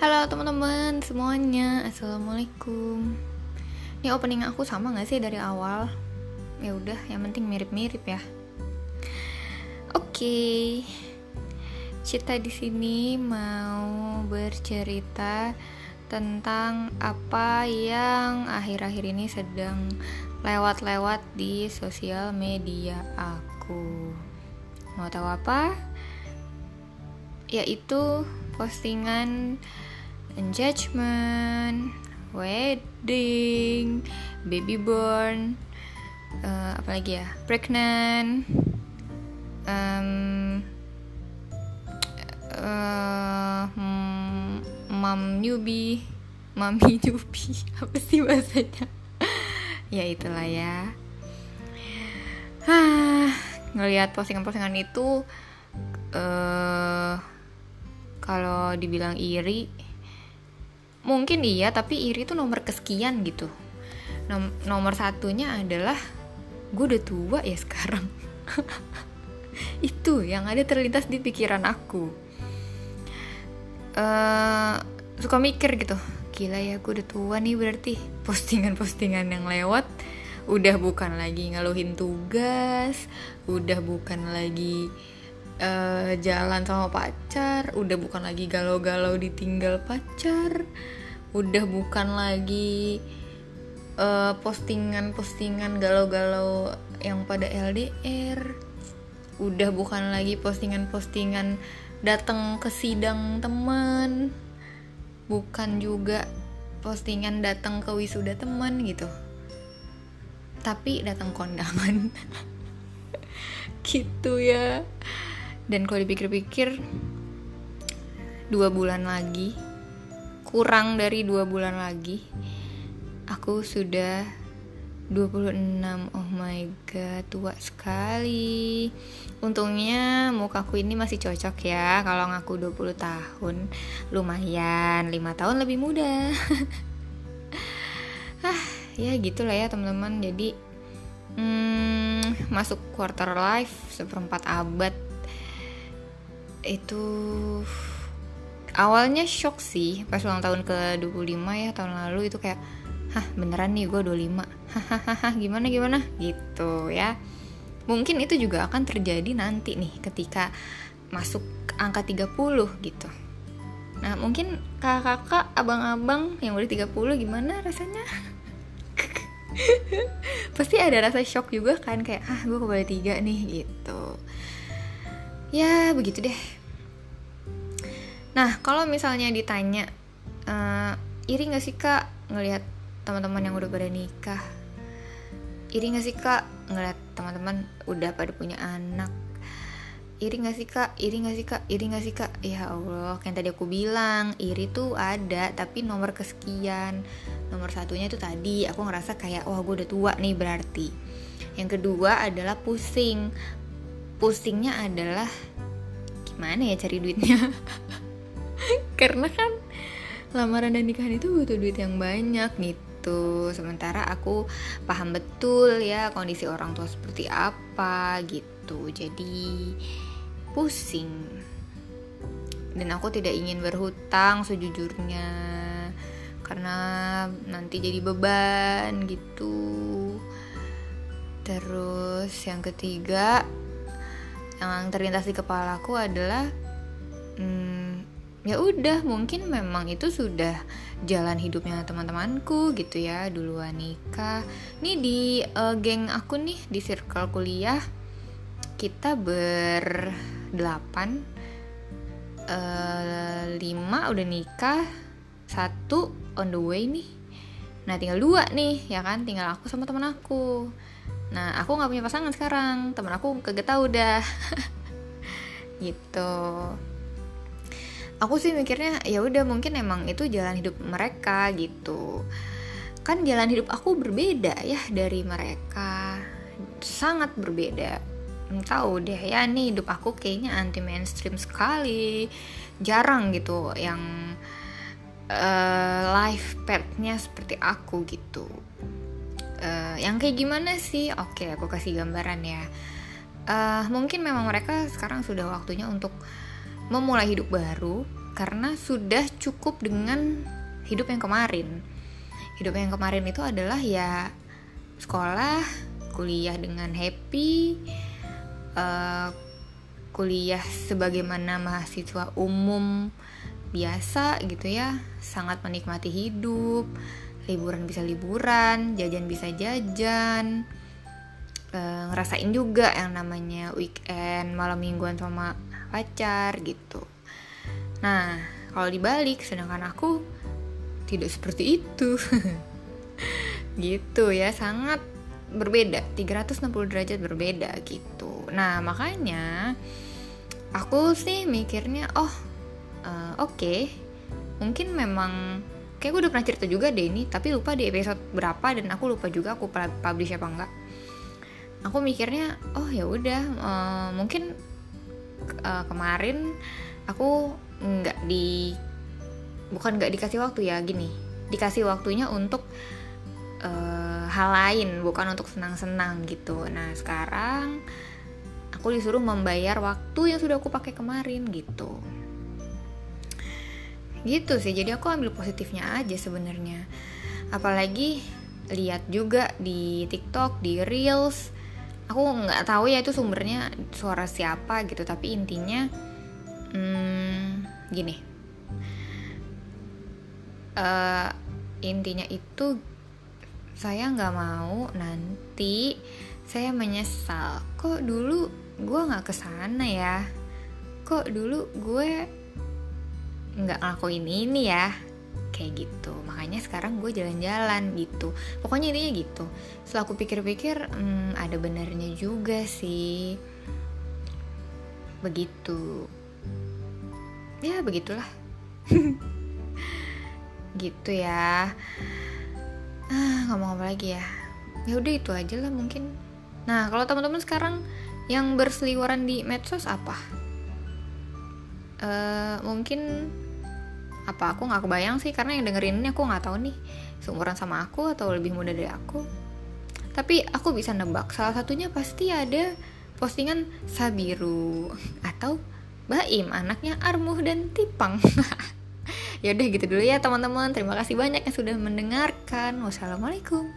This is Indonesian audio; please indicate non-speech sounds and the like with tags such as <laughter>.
Halo teman-teman semuanya, assalamualaikum. Ini opening aku sama nggak sih dari awal? Ya udah, yang penting mirip-mirip ya. Oke, Cita di sini mau bercerita tentang apa yang akhir-akhir ini sedang lewat-lewat di sosial media aku. Mau tahu apa? Yaitu postingan engagement, wedding, baby born, uh, apalagi ya, pregnant, um, uh, mom newbie, mami <laughs> newbie, apa sih bahasanya? ya itulah ya. Hah, ngelihat postingan-postingan itu uh, kalau dibilang iri mungkin iya tapi iri tuh nomor kesekian gitu. Nom nomor satunya adalah gue udah tua ya sekarang. <laughs> Itu yang ada terlintas di pikiran aku. Uh, suka mikir gitu gila ya gue udah tua nih berarti. Postingan-postingan yang lewat udah bukan lagi ngeluhin tugas udah bukan lagi uh, jalan sama pacar udah bukan lagi galau-galau ditinggal pacar udah bukan lagi uh, postingan-postingan galau-galau yang pada LDR udah bukan lagi postingan-postingan datang ke sidang teman bukan juga postingan datang ke wisuda teman gitu. Tapi datang kondangan. <laughs> Gitu ya dan kalau dipikir-pikir dua bulan lagi kurang dari dua bulan lagi aku sudah 26 oh my god tua sekali. Untungnya mukaku ini masih cocok ya kalau ngaku 20 tahun. Lumayan 5 tahun lebih muda. <laughs> Ah ya gitulah ya teman-teman. Jadi hmm, masuk quarter life seperempat abad itu awalnya shock sih pas ulang tahun ke 25 ya tahun lalu itu kayak hah beneran nih gue 25 <laughs> hahaha gimana gimana? Gitu ya. Mungkin itu juga akan terjadi nanti nih ketika masuk angka 30 gitu. Nah mungkin kakak-kakak abang-abang yang udah 30 gimana rasanya? <laughs> Pasti ada rasa shock juga kan kayak ah gue kembali tiga nih gitu ya begitu deh. Nah kalau misalnya ditanya uh, iri gak sih kak ngelihat teman-teman yang udah pada nikah? Iri gak sih kak ngeliat teman-teman udah pada punya anak? Iri gak sih kak? Iri gak sih kak? Iri gak sih kak? Ya allah kayak tadi aku bilang iri tuh ada tapi nomor kesekian. Nomor satunya itu tadi aku ngerasa kayak wah gue udah tua nih berarti. Yang kedua adalah pusing pusingnya adalah gimana ya cari duitnya? <laughs> Karena kan lamaran dan nikahan itu butuh duit yang banyak gitu. Sementara aku paham betul ya kondisi orang tua seperti apa gitu. Jadi pusing. Dan aku tidak ingin berhutang sejujurnya. Karena nanti jadi beban gitu. Terus yang ketiga yang terlintas di kepalaku adalah hmm, ya udah mungkin memang itu sudah jalan hidupnya teman-temanku gitu ya duluan nikah. Nih di uh, geng aku nih di circle kuliah kita berdelapan uh, lima udah nikah satu on the way nih. Nah tinggal dua nih ya kan? Tinggal aku sama teman aku nah aku nggak punya pasangan sekarang. Temen aku kagak tahu dah. <laughs> Gitu. Aku sih mikirnya ya udah mungkin emang itu jalan hidup mereka gitu. Kan jalan hidup aku berbeda ya dari mereka. Sangat berbeda. Tahu deh ya nih hidup aku kayaknya anti mainstream sekali. Jarang gitu yang uh, life pathnya seperti aku gitu uh, yang kayak gimana sih? Oke aku kasih gambaran ya. Uh, mungkin memang mereka sekarang sudah waktunya untuk memulai hidup baru karena sudah cukup dengan hidup yang kemarin. Hidup yang kemarin itu adalah ya sekolah kuliah dengan happy uh, kuliah sebagaimana mahasiswa umum biasa gitu ya sangat menikmati hidup liburan bisa liburan jajan bisa jajan uh, ngerasain juga yang namanya weekend malam mingguan sama pacar gitu Nah, kalau dibalik, sedangkan aku tidak seperti itu. <laughs> gitu ya, sangat berbeda, 360 derajat berbeda gitu. Nah, makanya aku sih mikirnya, oh, uh, oke, okay. mungkin memang kayak gue udah pernah cerita juga deh ini, tapi lupa di episode berapa dan aku lupa juga aku publish apa enggak. Aku mikirnya, oh ya udah, uh, mungkin uh, kemarin aku nggak di bukan nggak dikasih waktu ya gini. Dikasih waktunya untuk uh, hal lain bukan untuk senang-senang gitu. Nah sekarang aku disuruh membayar waktu yang sudah aku pakai kemarin gitu gitu sih jadi aku ambil positifnya aja sebenarnya. Apalagi lihat juga di TikTok di Reels. Aku nggak tahu ya itu sumbernya suara siapa gitu tapi intinya hmm, gini. Uh, intinya itu saya nggak mau nanti saya menyesal. Kok dulu gue nggak ke sana ya? Kok dulu gue nggak ngelakuin ini ya. Kayak gitu. Makanya sekarang gue jalan-jalan gitu. Pokoknya intinya gitu. Setelah aku pikir-pikir hmm, ada benarnya juga sih. Begitu. Ya begitulah. <laughs> Gitu ya. Ah, ngomong apa lagi ya. Ya udah itu aja lah mungkin. Nah kalau teman-teman sekarang yang berseliweran di medsos apa uh, mungkin apa aku nggak kebayang sih karena yang dengerin ini aku nggak tahu nih seumuran sama aku atau lebih muda dari aku tapi aku bisa nebak salah satunya pasti ada postingan Sabiru atau Baim, anaknya Armuh dan Tipang. <laughs> Yaudah gitu dulu ya teman-teman. Terima kasih banyak yang sudah mendengarkan. Wassalamualaikum.